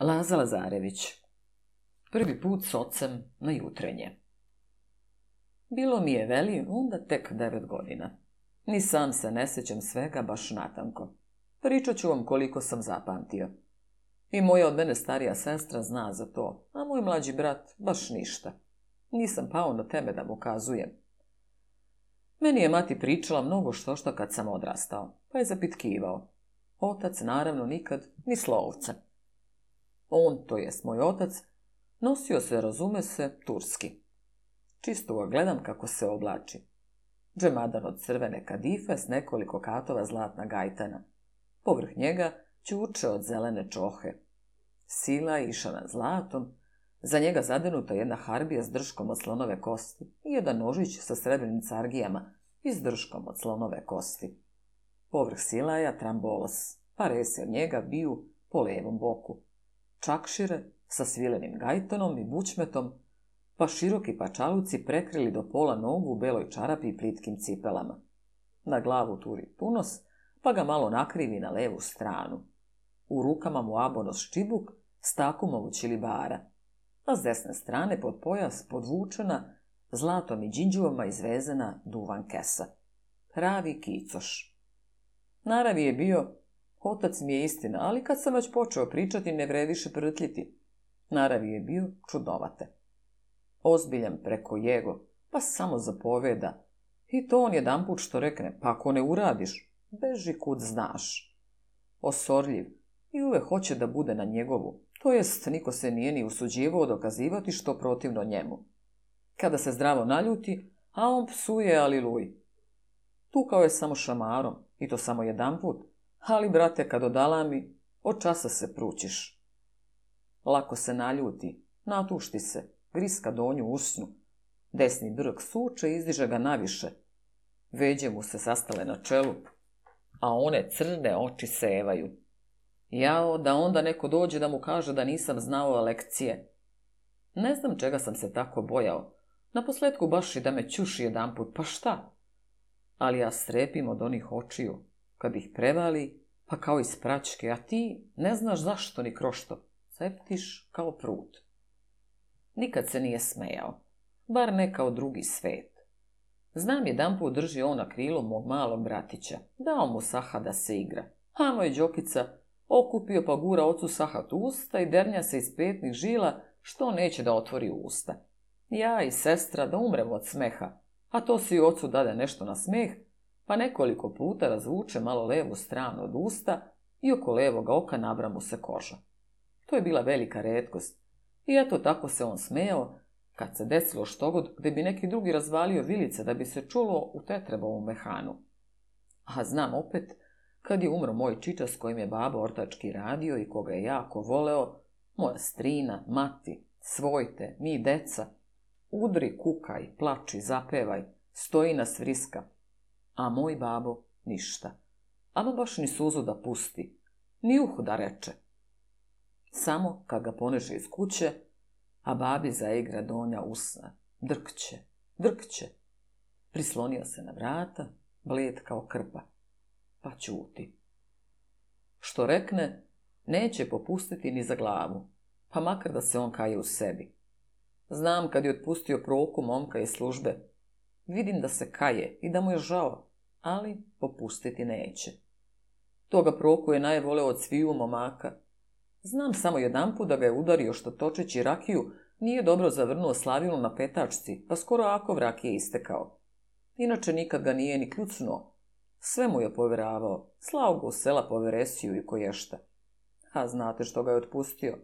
Laza Lazarević. Prvi put s ocem na jutrenje. Bilo mi je veli onda tek devet godina. Ni sam se ne sjećam svega baš natanko. Pričat ću vam koliko sam zapamtio. I moja od mene starija sestra zna za to, a moj mlađi brat baš ništa. Nisam pao na tebe da mu kazujem. Meni je mati pričala mnogo što što kad sam odrastao, pa je zapitkivao. Otac naravno nikad ni slovca. On, to jest moj otac, nosio se, razume se, turski. Čisto ga gledam kako se oblači. Džemadan od crvene kadife s nekoliko katova zlatna gajtana. Povrh njega ćuče od zelene čohe. Sila na zlatom, za njega zadenuta jedna harbija s drškom od slonove kosti i jedan nožić sa srebrnim cargijama i s drškom od slonove kosti. Povrh silaja trambolos, pa rese od njega biju po levom boku čakšire sa svilenim gajtonom i bučmetom, pa široki pačaluci prekrili do pola nogu u beloj čarapi i plitkim cipelama. Na glavu turi punos, pa ga malo nakrivi na levu stranu. U rukama mu abonos štibuk, stakumovu čilibara, a s desne strane pod pojas podvučena, zlatom i džinđuvama izvezena duvan kesa. Pravi kicoš. Naravi je bio Otac mi je istina, ali kad sam već počeo pričati, ne vrediše prtljiti. Naravi je bio čudovate. Ozbiljan preko jego, pa samo zapoveda. I to on jedan put što rekne, pa ako ne uradiš, beži kud znaš. Osorljiv i uve hoće da bude na njegovu, to jest niko se nije ni usuđivao dokazivati što protivno njemu. Kada se zdravo naljuti, a on psuje ali Tukao je samo šamarom, i to samo jedan put, ali brate kad mi, od časa se prućiš. Lako se naljuti, natušti se, griska donju usnu. Desni drg suče i izdiže ga naviše. Veđe mu se sastale na čelu, a one crne oči sevaju. Jao da onda neko dođe da mu kaže da nisam znao lekcije. Ne znam čega sam se tako bojao. Na posledku baš i da me ćuši jedan put, pa šta? Ali ja strepim od onih očiju kad ih prevali, pa kao iz pračke, a ti ne znaš zašto ni krošto, ceptiš kao prut. Nikad se nije smejao, bar ne kao drugi svet. Znam je, dan on ona krilo mog malog bratića, dao mu saha da se igra. Hamo je Đokica okupio pa gura ocu sahat usta i dernja se iz petnih žila što neće da otvori usta. Ja i sestra da umrem od smeha, a to si ocu dade nešto na smeh, pa nekoliko puta razvuče malo levu stranu od usta i oko levoga oka nabra mu se koža. To je bila velika redkost. I eto tako se on smeo kad se desilo štogod gdje bi neki drugi razvalio vilice da bi se čulo u tetrebovu mehanu. A znam opet, kad je umro moj čiča s kojim je baba ortački radio i koga je jako voleo, moja strina, mati, svojte, mi deca, udri, kukaj, plači, zapevaj, stoji na svriska a moj babo ništa. Ama baš ni suzu da pusti, ni uho da reče. Samo kad ga poneže iz kuće, a babi zaigra donja usna, drkće, drkće. Prislonio se na vrata, bled kao krpa, pa ćuti. Što rekne, neće popustiti ni za glavu, pa makar da se on kaje u sebi. Znam kad je otpustio proku momka iz službe, vidim da se kaje i da mu je žao ali popustiti neće. Toga Proku je najvoleo od sviju momaka. Znam samo jedanput da ga je udario što točeći rakiju nije dobro zavrnuo slavilo na petačci, pa skoro ako vrak je istekao. Inače nikad ga nije ni kljucnuo. Sve mu je povjeravao, slao ga u sela po veresiju i koješta. A znate što ga je otpustio?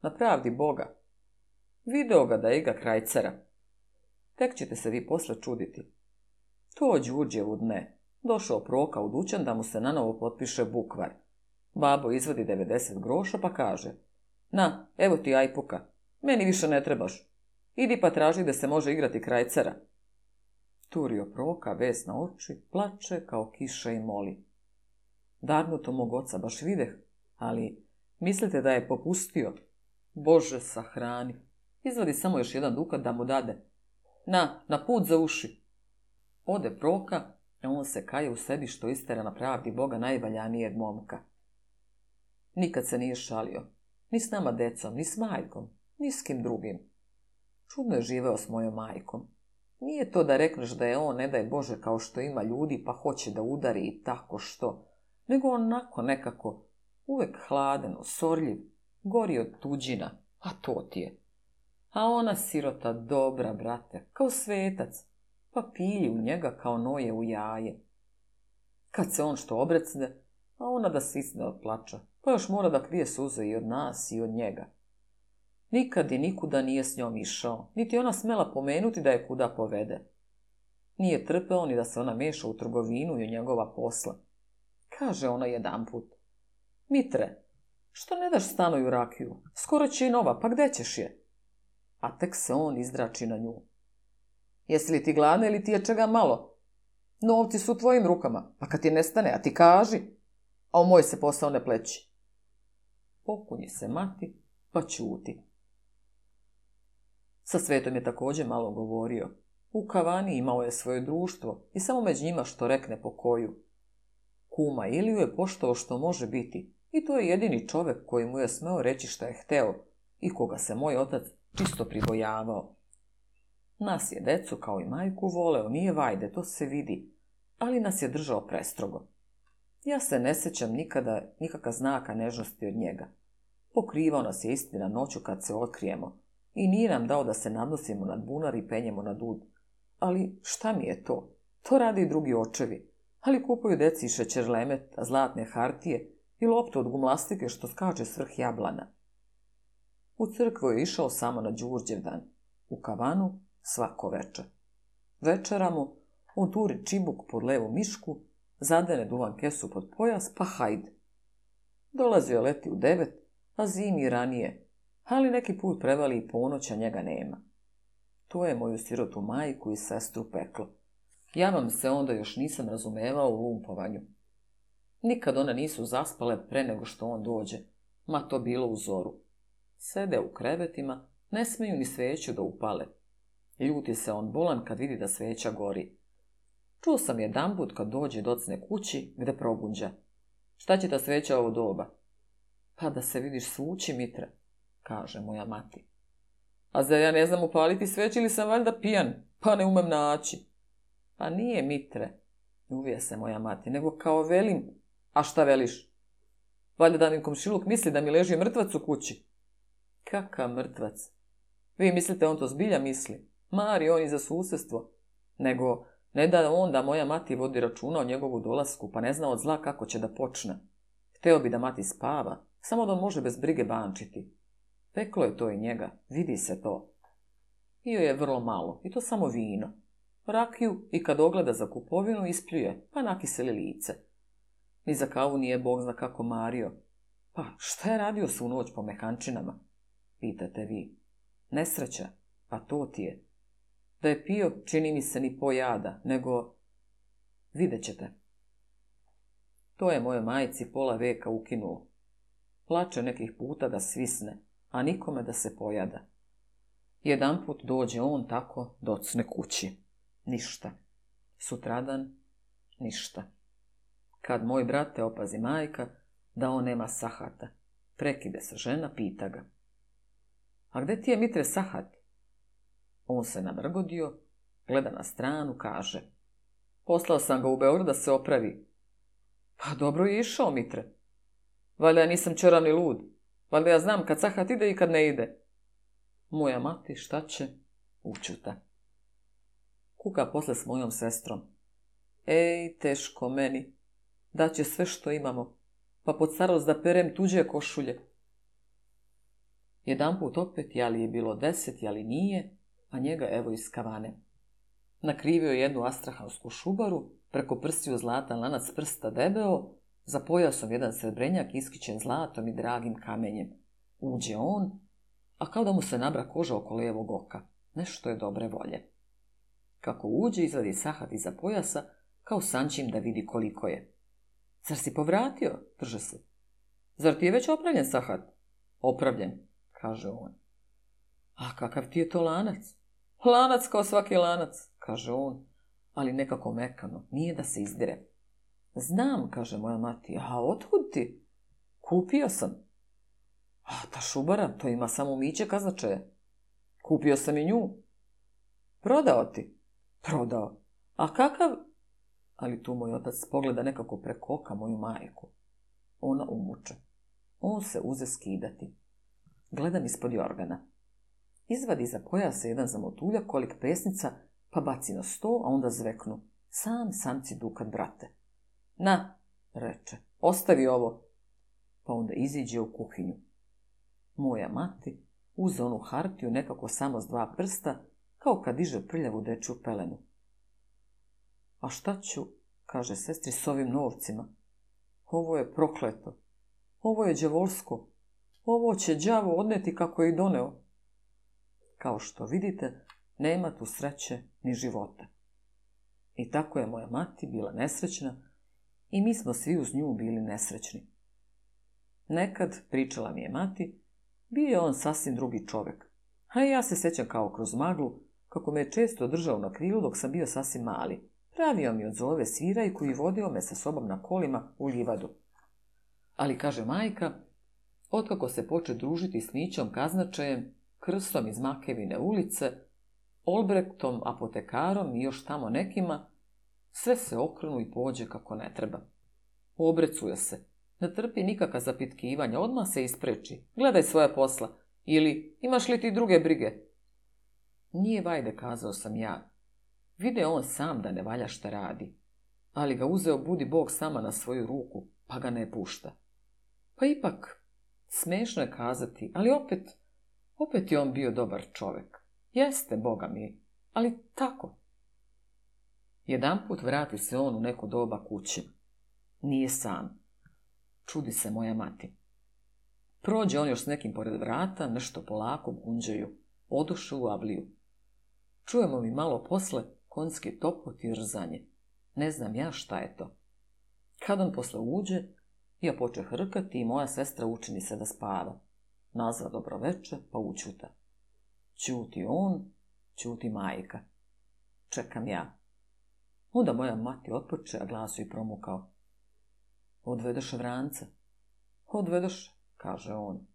Na pravdi Boga. Video ga da je ga krajcera. Tek ćete se vi posle čuditi. To u dne. Došao proka u dućan da mu se na novo potpiše bukvar. Babo izvadi 90 groša pa kaže Na, evo ti ajpuka, meni više ne trebaš. Idi pa traži da se može igrati kraj cara. Turio proka, ves na oči, plače kao kiša i moli. to mog oca baš videh, ali mislite da je popustio? Bože, sahrani. Izvadi samo još jedan dukat da mu dade. Na, na put za uši. Ode proka, E, on se kaje u sebi što istera na pravdi Boga najvaljanijeg momka. Nikad se nije šalio. Ni s nama decom, ni s majkom, ni s kim drugim. Čudno je živeo s mojom majkom. Nije to da rekneš da je on, ne daj Bože, kao što ima ljudi, pa hoće da udari i tako što, nego onako nekako, uvek hladen, osorljiv, gori od tuđina, a to ti je. A ona sirota dobra, brate, kao svetac, pa pilji u njega kao noje u jaje. Kad se on što obrecne, a ona da sisne od plača, pa još mora da krije suze i od nas i od njega. Nikad i nikuda nije s njom išao, niti ona smela pomenuti da je kuda povede. Nije trpeo ni da se ona meša u trgovinu i u njegova posla. Kaže ona jedan put. Mitre, što ne daš u rakiju? Skoro će i nova, pa gde ćeš je? A tek se on izdrači na nju. Jesi li ti gladna ili ti je čega malo? Novci su u tvojim rukama, pa kad ti nestane, a ti kaži, a u moj se posao ne pleći. Pokunji se mati, pa čuti. Sa svetom je također malo govorio. U kavani imao je svoje društvo i samo među njima što rekne po koju. Kuma Iliju je poštao što može biti i to je jedini čovjek koji mu je smeo reći šta je hteo i koga se moj otac čisto pribojavao. Nas je decu kao i majku voleo, nije vajde, to se vidi, ali nas je držao prestrogo. Ja se ne sećam nikada nikaka znaka nežnosti od njega. Pokrivao nas je istina noću kad se otkrijemo i nije nam dao da se nadnosimo nad bunar i penjemo na dud. Ali šta mi je to? To radi i drugi očevi. Ali kupuju deci šećerlemet, zlatne hartije i loptu od gumlastike što skače svrh jablana. U crkvu je išao samo na Đurđevdan, u kavanu svako večer. Večeramo, on turi čibuk pod levu mišku, zadene duvan kesu pod pojas, pa hajde. Dolazio leti u devet, a zimi ranije, ali neki put prevali i ponoća njega nema. To je moju sirotu majku i sestru peklo. Ja vam se onda još nisam razumevao u lumpovanju. Nikad one nisu zaspale pre nego što on dođe, ma to bilo u zoru. Sede u krevetima, ne smiju ni sveću da upale. Ljuti se on bolan kad vidi da sveća gori. Čuo sam jedan put kad dođe docne kući gde probunđa. Šta će ta sveća ovo doba? Pa da se vidiš svući, Mitra, kaže moja mati. A za ja ne znam upaliti sveć ili sam valjda pijan, pa ne umem naći. Pa nije, Mitre, uvije se moja mati, nego kao velim, a šta veliš? Valjda da mi komšiluk misli da mi leži mrtvac u kući. Kaka mrtvac? Vi mislite on to zbilja misli? mari on i za susjedstvo, nego ne da onda moja mati vodi računa o njegovu dolasku, pa ne zna od zla kako će da počne. Hteo bi da mati spava, samo da on može bez brige bančiti. Peklo je to i njega, vidi se to. Pio je vrlo malo, i to samo vino. Rakiju i kad ogleda za kupovinu ispljuje, pa nakiseli lice. Ni za kavu nije bog zna kako mario. Pa šta je radio su noć po mehančinama? Pitate vi. Nesreća, pa to ti je da je pio, čini mi se, ni pojada, nego vidjet ćete. To je moje majci pola veka ukinuo. Plače nekih puta da svisne, a nikome da se pojada. Jedan put dođe on tako docne kući. Ništa. Sutradan, ništa. Kad moj brat te opazi majka, da on nema sahata. Prekide se žena, pita ga. A gde ti je Mitre sahat? On se navrgodio, gleda na stranu, kaže. Poslao sam ga u Beograd da se opravi. Pa dobro je išao, Mitre. Valjda ja nisam čoravni lud. Valjda ja znam kad sahat ide i kad ne ide. Moja mati, šta će? Učuta. Kuka posle s mojom sestrom. Ej, teško meni. će sve što imamo. Pa pod starost da perem tuđe košulje. Jedan put opet, jali je bilo deset, jali nije, a njega evo iz kavane. Nakrivio je jednu astrahansku šubaru, preko prstiju zlatan lanac prsta debeo, za pojasom jedan srebrenjak iskićen zlatom i dragim kamenjem. Uđe on, a kao da mu se nabra koža oko lijevog oka. Nešto je dobre volje. Kako uđe, izvadi sahat iza pojasa, kao sančim da vidi koliko je. Zar si povratio? Drže se. Zar ti je već opravljen sahat? Opravljen, kaže on. A kakav ti je to lanac? Lanac kao svaki lanac, kaže on, ali nekako mekano, nije da se izdire. Znam, kaže moja mati, a otkud ti? Kupio sam. A ta šubara, to ima samo miće kaznačaje. Kupio sam i nju. Prodao ti? Prodao. A kakav? Ali tu moj otac pogleda nekako preko oka moju majku. Ona umuče. On se uze skidati. Gledam ispod jorgana. Izvadi za pojasa jedan zamotulja kolik pesnica, pa baci na sto, a onda zveknu. Sam samci dukat, brate. Na, reče, ostavi ovo. Pa onda iziđe u kuhinju. Moja mati uze onu hartiju nekako samo s dva prsta, kao kad diže prljavu dečju pelenu. A šta ću, kaže sestri, s ovim novcima? Ovo je prokleto. Ovo je đevolsko. Ovo će đavo odneti kako je i doneo. Kao što vidite, nema tu sreće ni života. I tako je moja mati bila nesrećna i mi smo svi uz nju bili nesrećni. Nekad, pričala mi je mati, bio je on sasvim drugi čovjek. A ja se sećam kao kroz maglu, kako me je često držao na krilu dok sam bio sasvim mali. Pravio mi od zove svira i koji vodio me sa sobom na kolima u livadu. Ali, kaže majka, otkako se poče družiti s nićom kaznačajem, krstom iz Makevine ulice, Olbrektom, apotekarom i još tamo nekima, sve se okrenu i pođe kako ne treba. Obrecuje se. Ne trpi nikaka zapitkivanja, odmah se ispreči. Gledaj svoja posla. Ili, imaš li ti druge brige? Nije vajde, kazao sam ja. Vide on sam da ne valja šta radi. Ali ga uzeo budi Bog sama na svoju ruku, pa ga ne pušta. Pa ipak, smešno je kazati, ali opet, opet je on bio dobar čovjek. Jeste, boga mi, ali tako. put vrati se on u neko doba kući. Nije sam. Čudi se moja mati. Prođe on još s nekim pored vrata, nešto polako gunđaju. Odušu u avliju. Čujemo mi malo posle konski topot i rzanje. Ne znam ja šta je to. Kad on posle uđe, ja poče hrkati i moja sestra učini se da spava nazva dobroveče, pa učuta. Ćuti on, ćuti majka. Čekam ja. Onda moja mati otpoče, a glasu i promukao. Odvedeš vranca? Odvedeš, kaže on.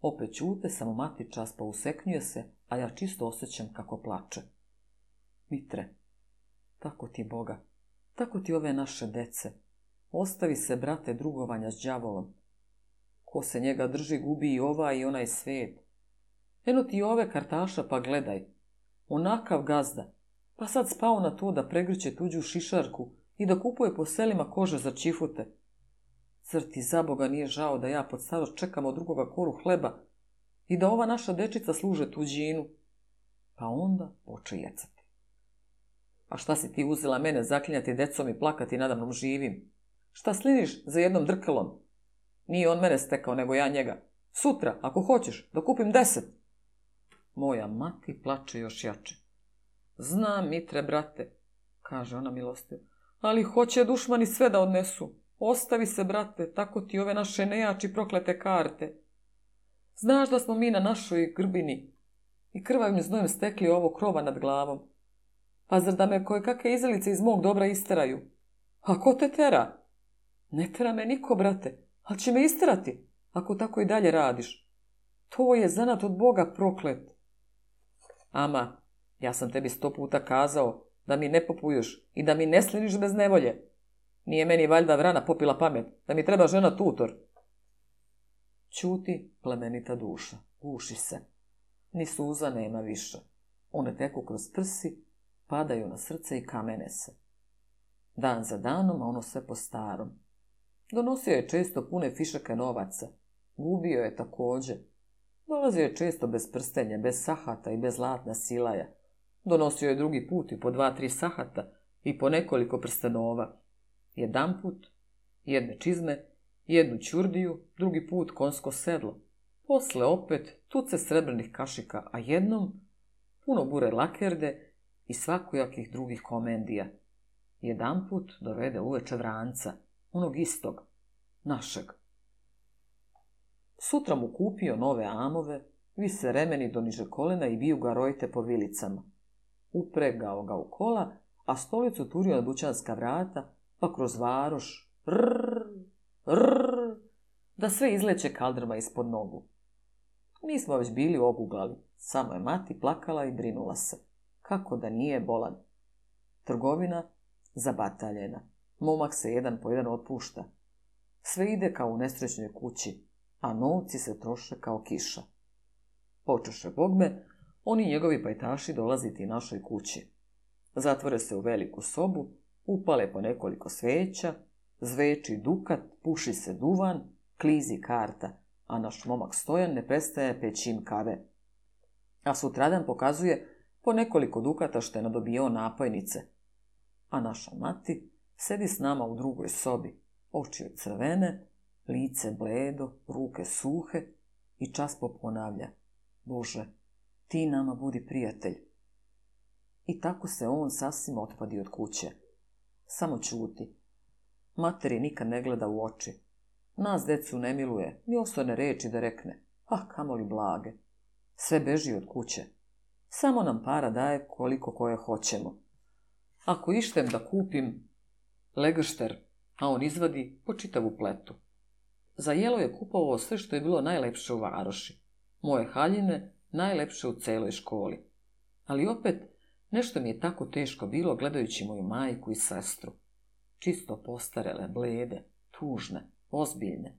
Opet ćute, samo mati čas pa se, a ja čisto osjećam kako plače. Mitre, tako ti Boga, tako ti ove naše dece. Ostavi se, brate, drugovanja s đavolom. Ko se njega drži, gubi i ovaj i onaj svijet. Eno ti ove kartaša, pa gledaj. Onakav gazda. Pa sad spao na to da pregriće tuđu šišarku i da kupuje po selima kože za čifute. Crti ti za Boga nije žao da ja pod starost čekam od drugoga koru hleba i da ova naša dečica služe tuđinu? Pa onda poče jecati. A šta si ti uzela mene zaklinjati decom i plakati nadamnom živim? Šta sliniš za jednom drkalom? Nije on mene stekao, nego ja njega. Sutra, ako hoćeš, da kupim deset. Moja mati plače još jače. Znam, Mitre, brate, kaže ona milostiv, ali hoće dušmani sve da odnesu. Ostavi se, brate, tako ti ove naše nejači proklete karte. Znaš da smo mi na našoj grbini i krvavim znojem stekli ovo krova nad glavom. Pa zar da me koje kakve izelice iz mog dobra isteraju? A ko te tera? Ne tera me niko, brate ali će me istrati, ako tako i dalje radiš. To je zanat od Boga proklet. Ama, ja sam tebi sto puta kazao da mi ne popuješ i da mi ne sliniš bez nevolje. Nije meni valjda vrana popila pamet, da mi treba žena tutor. Čuti, plemenita duša, uši se. Ni suza nema više. One teku kroz prsi, padaju na srce i kamene se. Dan za danom, a ono sve po starom. Donosio je često pune fišaka novaca. Gubio je također. Dolazio je često bez prstenja, bez sahata i bez zlatna silaja. Donosio je drugi put i po dva, tri sahata i po nekoliko prstenova. Jedan put, jedne čizme, jednu ćurdiju, drugi put konsko sedlo. Posle opet tuce srebrnih kašika, a jednom puno bure lakerde i svakojakih drugih komendija. Jedan put dovede uveče vranca – onog istog, našeg. Sutra mu kupio nove amove, vise remeni do niže kolena i biju ga rojte po vilicama. Upregao ga u kola, a stolicu turio na dućanska vrata, pa kroz varoš, Rrrr! Rrrr! da sve izleće kaldrma ispod nogu. smo već bili oguglali, samo je mati plakala i brinula se. Kako da nije bolan? Trgovina zabataljena. Momak se jedan po jedan otpušta. Sve ide kao u nesrećnoj kući, a novci se troše kao kiša. Počeše bogme, oni njegovi pajtaši dolaziti našoj kući. Zatvore se u veliku sobu, upale po nekoliko sveća, zveči dukat, puši se duvan, klizi karta, a naš momak stojan ne prestaje pećin kave. A sutradan pokazuje po nekoliko dukata što je nadobio napojnice. A naša mati Sedi s nama u drugoj sobi, oči od crvene, lice bledo, ruke suhe i čas poponavlja. Bože, ti nama budi prijatelj. I tako se on sasvim otpadi od kuće. Samo čuti. Materi nikad ne gleda u oči. Nas decu ne miluje, ni osone reči da rekne. A ah, kamoli blage. Sve beži od kuće. Samo nam para daje koliko koje hoćemo. Ako ištem da kupim, legršter, a on izvadi po čitavu pletu. Za jelo je kupovao sve što je bilo najlepše u varoši. Moje haljine najlepše u celoj školi. Ali opet, nešto mi je tako teško bilo gledajući moju majku i sestru. Čisto postarele, blede, tužne, ozbiljne.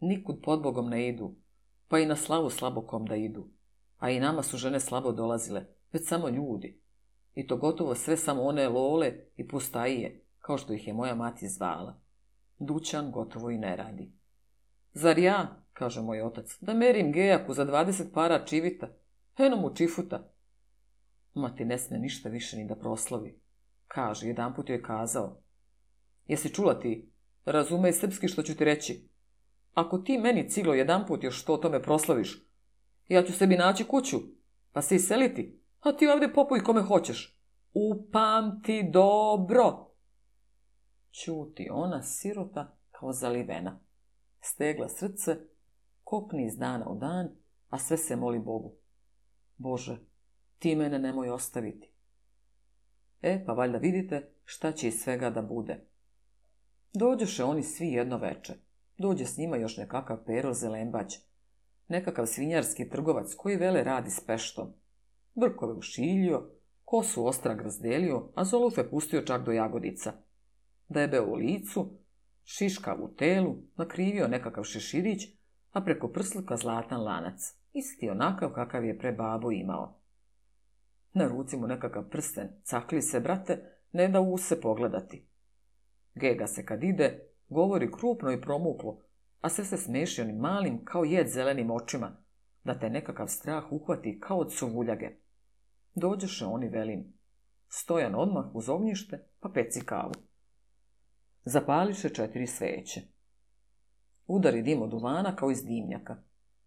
Nikud pod Bogom ne idu, pa i na slavu slabokom da idu. A i nama su žene slabo dolazile, već samo ljudi. I to gotovo sve samo one lole i pustajije, kao što ih je moja mati zvala. Dućan gotovo i ne radi. Zar ja, kaže moj otac, da merim gejaku za 20 para čivita, eno mu čifuta. Mati ne sme ništa više ni da proslovi. Kaže, jedan put joj je kazao. Jesi čula ti? Razumej srpski što ću ti reći. Ako ti meni ciglo jedan put još što o tome proslaviš, ja ću sebi naći kuću, pa se iseliti, a ti ovdje popuj kome hoćeš. Upamti dobro, Čuti ona sirota kao zalivena. Stegla srce, kopni iz dana u dan, a sve se moli Bogu. Bože, ti mene nemoj ostaviti. E, pa valjda vidite šta će iz svega da bude. Dođoše oni svi jedno veče. Dođe s njima još nekakav pero zelembać. Nekakav svinjarski trgovac koji vele radi s peštom. Brkove ušiljio, kosu ostrag razdelio, a zolufe pustio čak do jagodica – debeo u licu, šiška u telu, nakrivio nekakav šeširić, a preko prsluka zlatan lanac, isti onakav kakav je pre babo imao. Na ruci mu nekakav prsten, cakli se, brate, ne da use pogledati. Gega se kad ide, govori krupno i promuklo, a sve se smeši onim malim kao jed zelenim očima, da te nekakav strah uhvati kao od suvuljage. Dođeše oni velim. Stojan odmah uz ognjište pa peci kavu. Zapališe četiri sveće. Udari dim od uvana kao iz dimnjaka.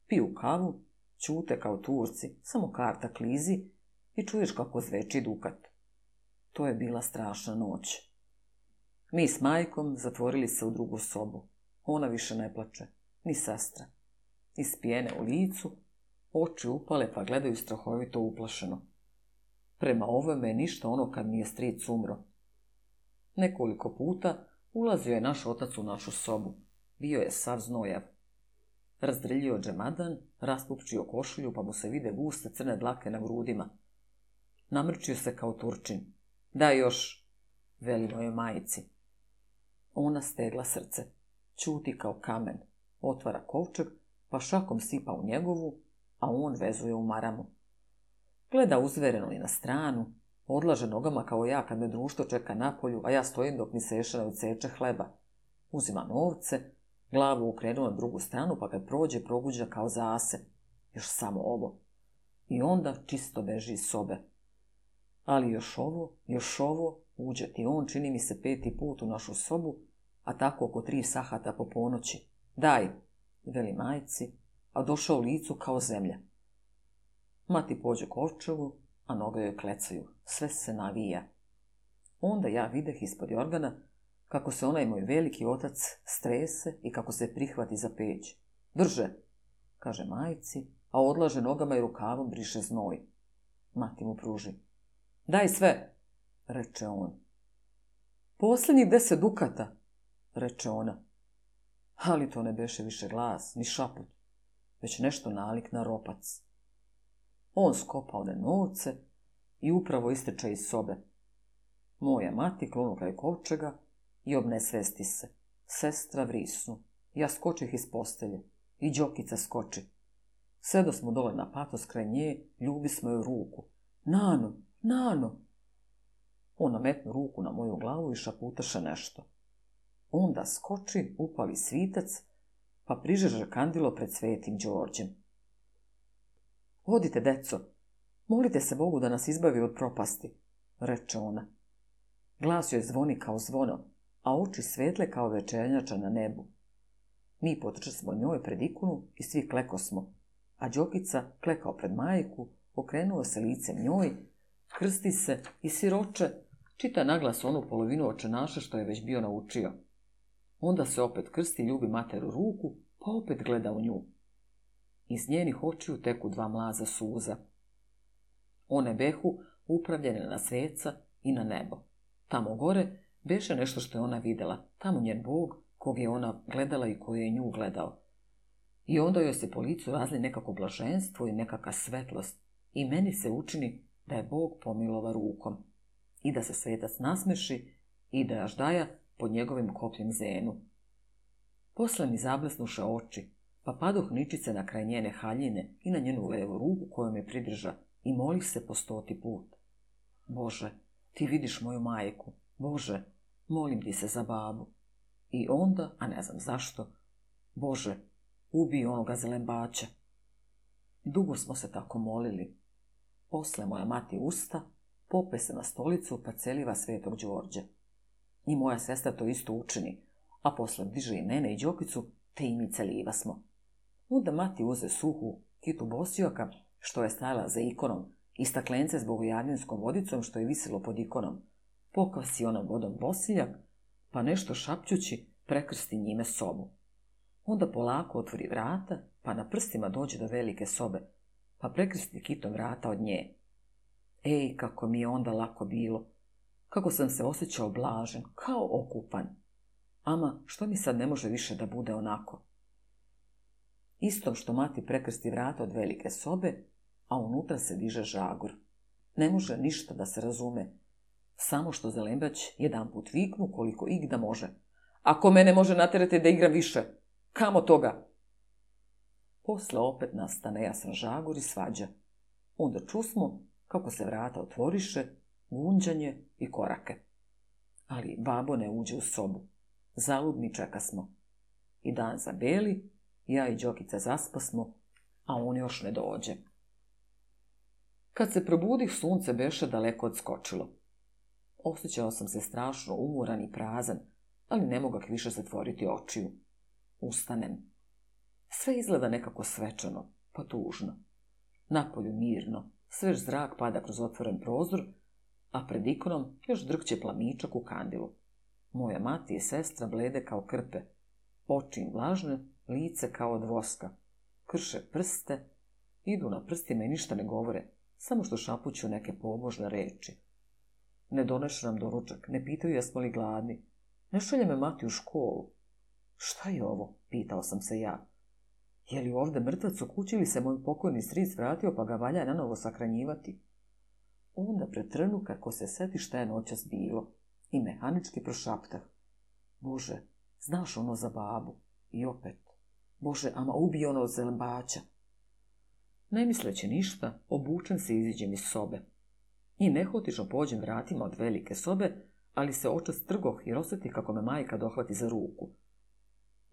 Piju kavu, čute kao turci, samo karta klizi i čuješ kako zveči dukat. To je bila strašna noć. Mi s majkom zatvorili se u drugu sobu. Ona više ne plače, ni sestra. Ispijene u licu, oči upale pa gledaju strahovito uplašeno. Prema ovome ništa ono kad mi je stric umro. Nekoliko puta Ulazio je naš otac u našu sobu. Bio je sav znojav. Razdrljio džemadan, raspupčio košulju pa mu se vide guste crne dlake na grudima. Namrčio se kao turčin. Da još, velimo je majici. Ona stegla srce. čuti kao kamen. Otvara kovčeg, pa šakom sipa u njegovu, a on vezuje u maramu. Gleda uzvereno i na stranu, Odlaže nogama kao ja kad me društvo čeka napolju, a ja stojim dok mi sešera odseče hleba. Uzima novce, glavu ukrenu na drugu stranu, pa kad prođe proguđa kao zase. Još samo ovo. I onda čisto beži iz sobe. Ali još ovo, još ovo, uđe ti on, čini mi se peti put u našu sobu, a tako oko tri sahata po ponoći. Daj, veli majci, a došao u licu kao zemlja. Mati pođe k a noge joj klecaju, sve se navija. Onda ja videh ispod jorgana kako se onaj moj veliki otac strese i kako se prihvati za peć. Drže, kaže majici, a odlaže nogama i rukavom briše znoj. Mati mu pruži. Daj sve, reče on. Posljednjih deset dukata, reče ona. Ali to ne beše više glas, ni šaput, već nešto nalik na ropac. On skopa one novce i upravo isteče iz sobe. Moja mati klonu kraj kovčega i svesti se. Sestra vrisnu. Ja skočih iz postelje. I Đokica skoči. Sedo smo dole na patos kraj nje, ljubi smo joj ruku. Nano, nano! Ona metnu ruku na moju glavu i šaputaše nešto. Onda skoči, upali svitac, pa prižeže kandilo pred svetim Đorđem. Vodite, deco. Molite se Bogu da nas izbavi od propasti, reče ona. Glas joj zvoni kao zvono, a oči svetle kao večernjača na nebu. Mi smo njoj pred ikonu i svi smo, a Đokica klekao pred majku, okrenuo se licem njoj, krsti se i siroče, čita naglas onu polovinu očenaša što je već bio naučio. Onda se opet krsti, ljubi materu ruku, pa opet gleda u nju. Iz njenih očiju teku dva mlaza suza. One behu upravljene na sveca i na nebo. Tamo gore beše nešto što je ona videla, tamo njen bog, kog je ona gledala i koji je nju gledao. I onda joj se po licu razli nekako blaženstvo i nekaka svetlost. I meni se učini da je bog pomilova rukom. I da se svetac nasmeši i da jaždaja pod njegovim kopljem zenu. Posle mi zablesnuše oči, pa padoh ničice na kraj njene haljine i na njenu mhm. levu ruku kojom je pridrža i molih se po stoti put. Bože, ti vidiš moju majku, Bože, molim ti se za babu. I onda, a ne znam zašto, Bože, ubi onoga zelembača. Dugo smo se tako molili. Posle moja mati usta, pope se na stolicu pa celiva svetog Đorđa. I moja sestra to isto učini, a posle diže i mene i Đokicu, te i mi celiva smo. Onda mati uze suhu kitu bosioka, što je stajala za ikonom, i staklence s bogojavljenskom vodicom što je visilo pod ikonom. Pokvasi onom vodom bosiljak, pa nešto šapćući prekrsti njime sobu. Onda polako otvori vrata, pa na prstima dođe do velike sobe, pa prekrsti kitom vrata od nje. Ej, kako mi je onda lako bilo! Kako sam se osjećao blažen, kao okupan! Ama, što mi sad ne može više da bude onako? Isto što mati prekrsti vrata od velike sobe, a unutra se diže žagor. Ne može ništa da se razume. Samo što Zelembać jedan put viknu koliko igda može. Ako mene može naterati da igra više, kamo toga? Posle opet nastane jasan žagor i svađa. Onda čusmo kako se vrata otvoriše, gunđanje i korake. Ali babo ne uđe u sobu. Zaludni čeka smo. I dan za beli, ja i Đokica zaspasmo, a on još ne dođe. Kad se probudih, sunce beše daleko odskočilo. Osjećao sam se strašno umoran i prazan, ali ne mogak više zatvoriti očiju. Ustanem. Sve izgleda nekako svečano, pa tužno. Napolju mirno, svež zrak pada kroz otvoren prozor, a pred ikonom još drgće plamičak u kandilu. Moja mati i sestra blede kao krpe, oči im vlažne, lice kao od voska. Krše prste, idu na prstima i ništa ne govore, samo što šapuću neke pomožne reči. Ne donešu nam doručak, ne pitaju jesmo li gladni. Ne šalje me mati u školu. Šta je ovo? Pitao sam se ja. Je li ovdje mrtvac u kući ili se moj pokojni stric vratio pa ga valja na novo sakranjivati? Onda pretrnu kako se seti šta je noćas bilo i mehanički prošaptah. Bože, znaš ono za babu i opet. Bože, ama ubi ono od Ne misleći ništa, obučem se i iziđem iz sobe. I nehotično pođem vratima od velike sobe, ali se očas strgoh i osjeti kako me majka dohvati za ruku.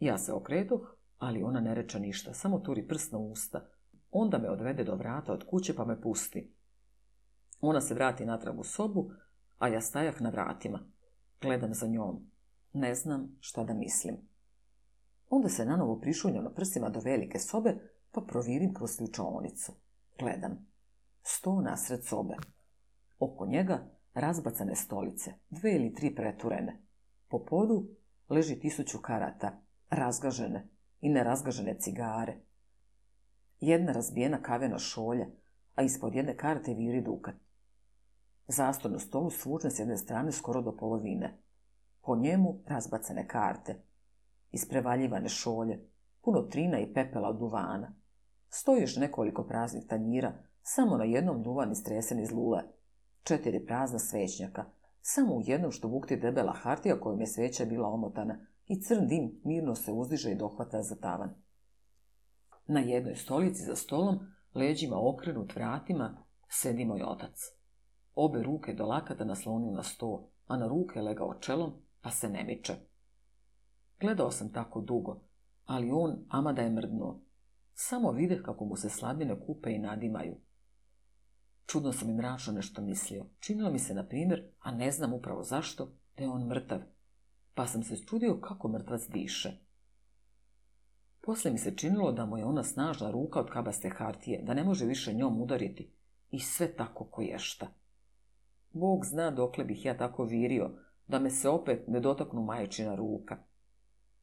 Ja se okretoh, ali ona ne reče ništa, samo turi prst na usta. Onda me odvede do vrata od kuće pa me pusti. Ona se vrati natrag u sobu, a ja stajah na vratima. Gledam za njom. Ne znam šta da mislim. Onda se nanovo prišunjam prsima do velike sobe, pa provirim kroz ključaonicu. Gledam. Sto nasred sobe. Oko njega razbacane stolice, dve ili tri preturene. Po podu leži tisuću karata, razgažene i nerazgažene cigare. Jedna razbijena kavena šolja, a ispod jedne karte viri dukat. Zastor na stolu svučen s jedne strane skoro do polovine. Po njemu razbacane karte, isprevaljivane šolje, puno trina i pepela od duvana. Stoji još nekoliko praznih tanjira, samo na jednom duvan istresen iz lule. Četiri prazna svećnjaka, samo u jednom što bukti debela hartija kojom je sveća bila omotana i crn dim mirno se uzdiže i dohvata za tavan. Na jednoj stolici za stolom, leđima okrenut vratima, sedi moj otac. Obe ruke do lakata naslonio na sto, a na ruke legao čelom, pa se ne miče. Gledao sam tako dugo, ali on ama da je mrdnuo. Samo videh kako mu se slabine kupe i nadimaju. Čudno sam i mračno nešto mislio. Činilo mi se, na primjer, a ne znam upravo zašto, da je on mrtav. Pa sam se čudio kako mrtvac diše. Poslije mi se činilo da mu je ona snažna ruka od kabaste hartije, da ne može više njom udariti. I sve tako koješta. Bog zna dokle bih ja tako virio, da me se opet ne dotaknu majčina ruka.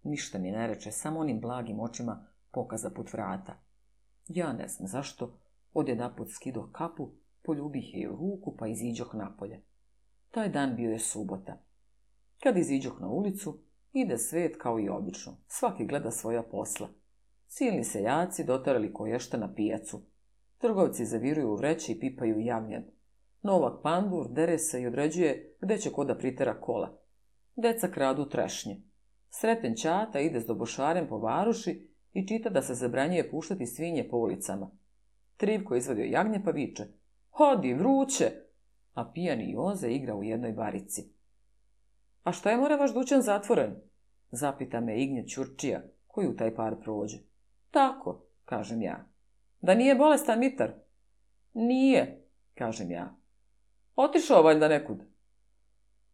Ništa mi ne reče, samo onim blagim očima pokaza put vrata. Ja ne znam zašto, odjedanput skidoh kapu, poljubih je u ruku pa iziđoh napolje. Taj dan bio je subota. Kad iziđoh na ulicu, ide svet kao i obično. Svaki gleda svoja posla. Silni seljaci dotarali koješta na pijacu. Trgovci zaviruju u vreće i pipaju javljan. Novak pandur dere se i određuje gde će koda pritera kola. Deca kradu trešnje. Sreten čata ide s dobošarem po varuši i čita da se zabranjuje puštati svinje po ulicama. Trivko izvadio jagnje pa viče. Hodi, vruće! A pijani Joze igra u jednoj barici. A šta je mora vaš dućan zatvoren? Zapita me Ignje Ćurčija, koji u taj par prođe. Tako, kažem ja. Da nije bolestan mitar? Nije, kažem ja. Otišao valjda nekud.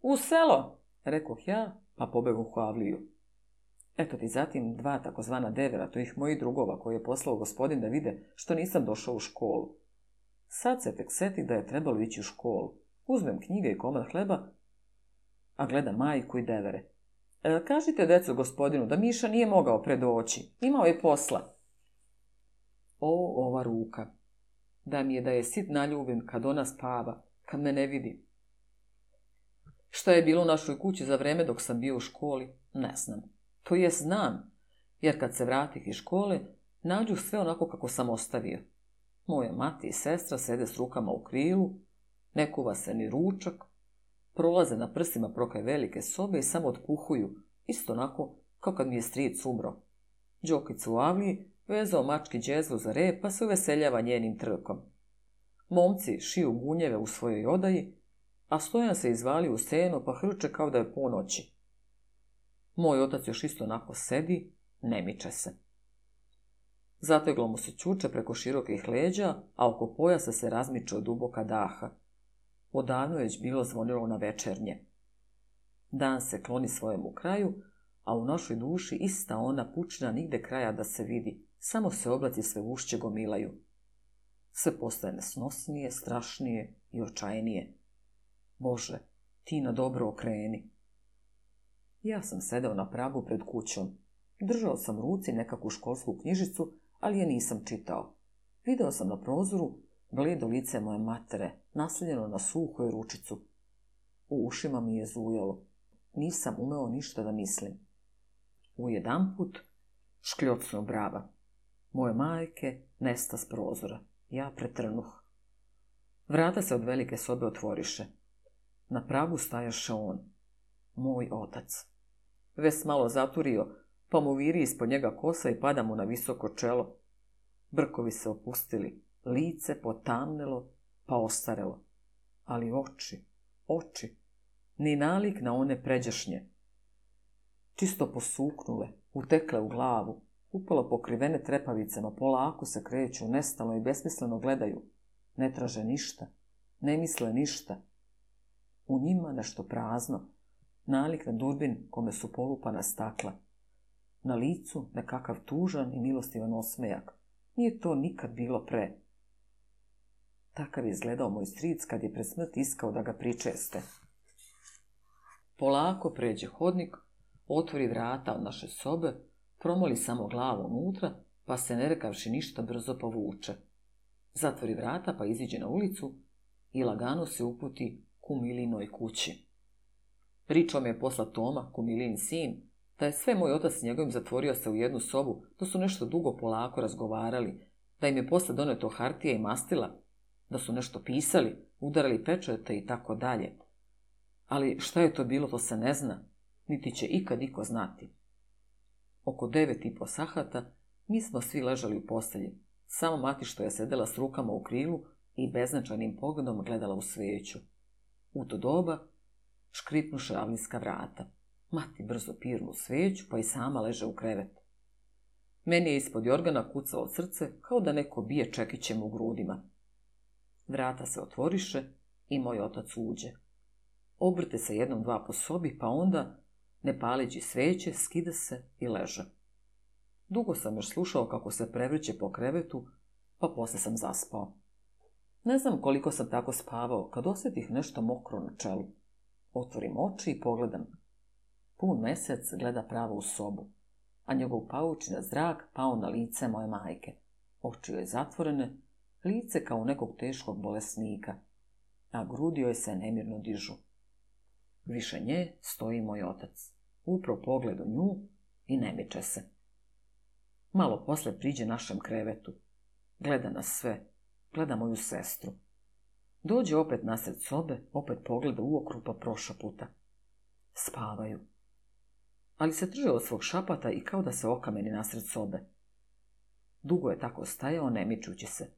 U selo, rekoh ja, a pa pobegu Havliju. Eto ti zatim dva takozvana devera, to ih mojih drugova, koji je poslao gospodin da vide što nisam došao u školu. Sad se tek seti da je trebalo ići u školu. Uzmem knjige i komad hleba, a gleda majku i devere. E, kažite decu gospodinu da Miša nije mogao predoći. Imao je posla. O, ova ruka. Da mi je da je sit naljubim kad ona spava, kad me ne vidi. Šta je bilo u našoj kući za vrijeme dok sam bio u školi, ne znam. To je znam, jer kad se vratih iz škole, nađu sve onako kako sam ostavio. Moja mati i sestra sede s rukama u krilu, ne kuva se ni ručak, prolaze na prsima prokaj velike sobe i samo odpuhuju, isto onako kao kad mi je stric umro. Đokic u avliji vezao mački džezvu za rep pa se uveseljava njenim trkom. Momci šiju gunjeve u svojoj odaji a Stojan se izvali u seno pa hrče kao da je ponoći. Moj otac još isto onako sedi, ne miče se. Zateglo mu se čuče preko širokih leđa, a oko pojasa se razmiče od duboka daha. Odavno je bilo zvonilo na večernje. Dan se kloni svojemu kraju, a u našoj duši ista ona pučina nigde kraja da se vidi, samo se oblaci sve ušće gomilaju. Sve postaje nesnosnije, strašnije i očajnije. Bože, ti na dobro okreni. Ja sam sedao na pragu pred kućom. Držao sam ruci nekakvu školsku knjižicu, ali je nisam čitao. Video sam na prozoru bledo lice moje matere, nasljeno na suhoj ručicu. U ušima mi je zujalo. Nisam umeo ništa da mislim. U jedan put škljocno brava. Moje majke nesta s prozora. Ja pretrnuh. Vrata se od velike sobe otvoriše. Na pragu stajaše on, moj otac. Ves malo zaturio, pa mu viri ispod njega kosa i pada mu na visoko čelo. Brkovi se opustili, lice potamnelo, pa ostarelo. Ali oči, oči, ni nalik na one pređašnje. Čisto posuknule, utekle u glavu, upalo pokrivene trepavicama, polako se kreću, nestalo i besmisleno gledaju. Ne traže ništa, ne misle ništa, u njima nešto prazno, nalik na durbin kome su polupana stakla. Na licu nekakav tužan i milostivan osmejak. Nije to nikad bilo pre. Takav je izgledao moj stric kad je pred smrt iskao da ga pričeste. Polako pređe hodnik, otvori vrata od naše sobe, promoli samo glavu unutra, pa se ne rekavši ništa brzo povuče. Zatvori vrata pa iziđe na ulicu i lagano se uputi Kumilinoj kući. Pričom je posla Toma, Kumilin sin, da je sve moj otac s njegovim zatvorio se u jednu sobu, da su nešto dugo polako razgovarali, da im je posle doneto hartija i mastila, da su nešto pisali, udarali pečete i tako dalje. Ali šta je to bilo, to se ne zna, niti će ikad niko znati. Oko devet i po sahata mi smo svi ležali u postelji. Samo mati što je sedela s rukama u krilu i beznačajnim pogledom gledala u sveću. U to doba škripnuše avlinska vrata. Mati brzo pirnu sveću, pa i sama leže u krevet. Meni je ispod jorgana kucao srce, kao da neko bije čekićem u grudima. Vrata se otvoriše i moj otac uđe. Obrte se jednom dva po sobi, pa onda, ne paleći sveće, skida se i leže. Dugo sam još slušao kako se prevrće po krevetu, pa posle sam zaspao. Ne znam koliko sam tako spavao, kad osjetih nešto mokro na čelu. Otvorim oči i pogledam. Pun mesec gleda pravo u sobu, a njegov na zrak pao na lice moje majke. Oči joj zatvorene, lice kao nekog teškog bolesnika, a grudi joj se nemirno dižu. Više nje stoji moj otac. Upro pogled u nju i ne miče se. Malo posle priđe našem krevetu. Gleda nas sve, gleda moju sestru. Dođe opet nasred sobe, opet pogleda u okru pa puta. Spavaju. Ali se trže od svog šapata i kao da se okameni nasred sobe. Dugo je tako stajao, ne mičući se.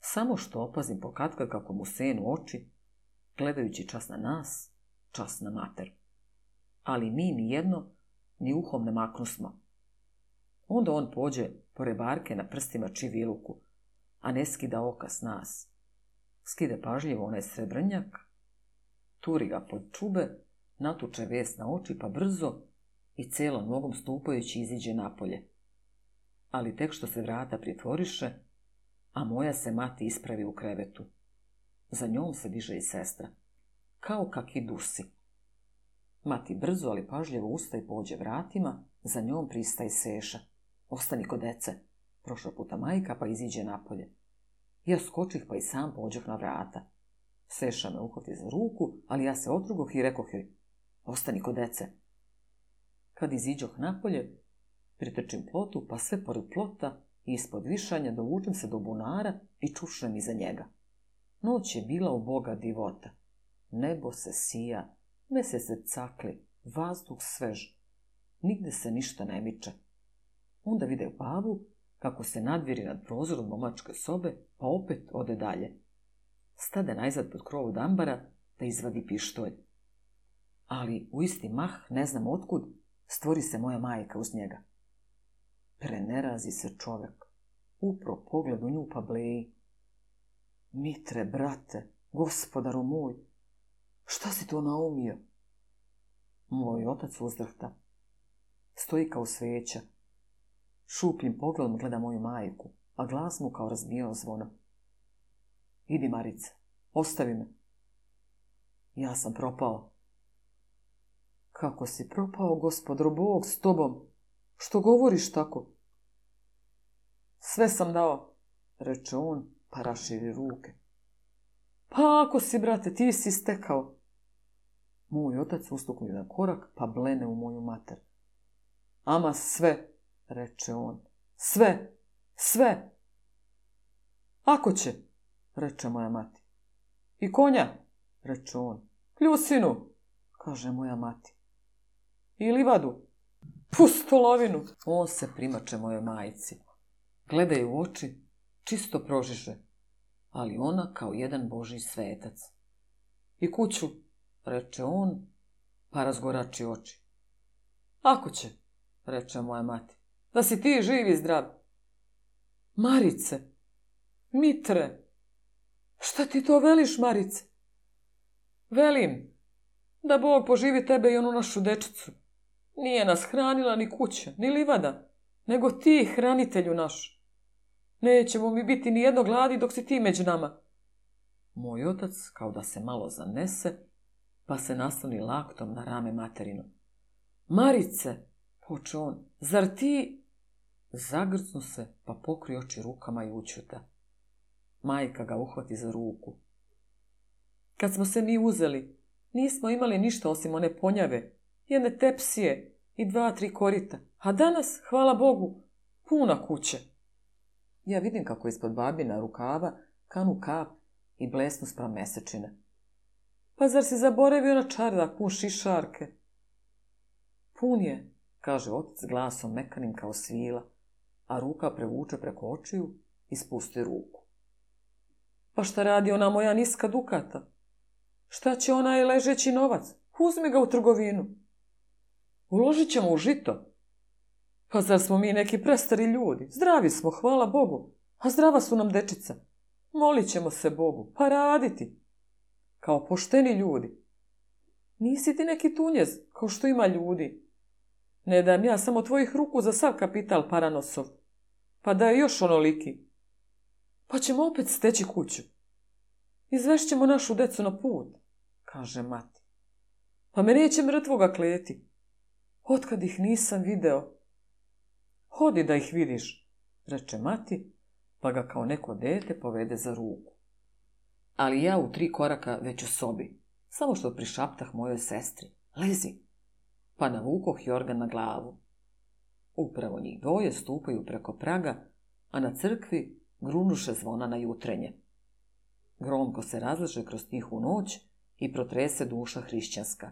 Samo što opazim pokatka kako mu senu oči, gledajući čas na nas, čas na mater. Ali mi ni jedno, ni uhom ne maknu smo. Onda on pođe pore barke na prstima čiviluku, a ne skida oka s nas. Skide pažljivo onaj srebrnjak, turi ga pod čube, natuče ves na oči pa brzo i celo nogom stupajući iziđe napolje. Ali tek što se vrata pritvoriše, a moja se mati ispravi u krevetu. Za njom se diže i sestra, kao kak i dusi. Mati brzo, ali pažljivo ustaje pođe vratima, za njom pristaje seša. Ostani kod dece, Prošla puta majka pa iziđe napolje. Ja skočih pa i sam pođoh na vrata. Seša me uhvati za ruku, ali ja se otrugoh i rekoh joj, ostani kod dece. Kad iziđoh napolje, pritrčim plotu, pa sve pored plota i ispod višanja dovučem se do bunara i čušem iza njega. Noć je bila u boga divota. Nebo se sija, mese se cakli, vazduh svež. Nigde se ništa ne miče. Onda vide pavu kako se nadviri nad prozorom momačke sobe, pa opet ode dalje. Stade najzad pod krovu dambara da izvadi pištolj. Ali u isti mah, ne znam otkud, stvori se moja majka uz njega. Prenerazi se čovjek. Upro pogled u nju pa bleji. Mitre, brate, gospodaru moj, šta si to naumio? Moj otac uzdrhta. Stoji kao sveća, Šupljim pogledom gleda moju majku, a glas mu kao razbijao zvono. Idi, Marice, ostavi me. Ja sam propao. Kako si propao, Gospodro Bog, s tobom? Što govoriš tako? Sve sam dao, reče on, pa raširi ruke. Pa ako si, brate, ti si stekao. Moj otac ustukuje na korak, pa blene u moju mater. Ama sve, reče on. Sve, sve. Ako će, reče moja mati. I konja, reče on. Kljusinu, kaže moja mati. I livadu. Pustolovinu. On se primače mojoj majici. Gledaju u oči, čisto prožiše, ali ona kao jedan boži svetac. I kuću, reče on, pa razgorači oči. Ako će, reče moja mati. Da si ti živi zdrav. Marice, Mitre, šta ti to veliš, Marice? Velim, da Bog poživi tebe i onu našu dečicu. Nije nas hranila ni kuća, ni livada, nego ti, hranitelju naš. Nećemo mi biti ni jedno gladi dok si ti među nama. Moj otac kao da se malo zanese, pa se nasloni laktom na rame materinu. Marice, počeo on, zar ti Zagrcnu se, pa pokri oči rukama i učuta. Majka ga uhvati za ruku. Kad smo se mi uzeli, nismo imali ništa osim one ponjave, jedne tepsije i dva, tri korita. A danas, hvala Bogu, puna kuće. Ja vidim kako ispod babina rukava kanu kap i blesnu spram mesečine. Pa zar si zaboravio na čarda pun šišarke? Pun je, kaže otac glasom mekanim kao svila a ruka prevuče preko očiju i spusti ruku. Pa šta radi ona moja niska dukata? Šta će ona i ležeći novac? Uzmi ga u trgovinu. Uložit ćemo u žito. Pa zar smo mi neki prestari ljudi? Zdravi smo, hvala Bogu. A zdrava su nam dečica. Molit ćemo se Bogu, pa raditi. Kao pošteni ljudi. Nisi ti neki tunjez, kao što ima ljudi. Ne dam ja samo tvojih ruku za sav kapital Paranosov. Pa da je još onoliki. Pa ćemo opet steći kuću. Izvešćemo našu decu na put, kaže mati. Pa me neće mrtvoga kleti. Otkad ih nisam video. Hodi da ih vidiš, reče mati, pa ga kao neko dete povede za ruku. Ali ja u tri koraka već u sobi, samo što prišaptah mojoj sestri. Lezi, pa i organ na glavu. Upravo njih dvoje stupaju preko praga, a na crkvi grunuše zvona na jutrenje. Gromko se razliže kroz tihu noć i protrese duša hrišćanska.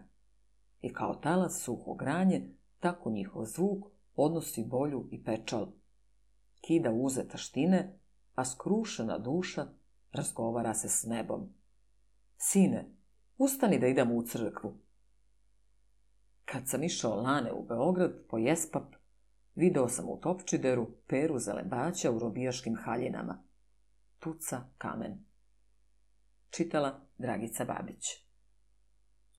I kao talas suho granje, tako njihov zvuk odnosi bolju i pečal. Kida uze taštine, a skrušena duša razgovara se s nebom. Sine, ustani da idemo u crkvu. Kad sam išao lane u Beograd po Jespap, video sam u Topčideru peru zelebaća u robijaškim haljinama. Tuca kamen. Čitala Dragica Babić.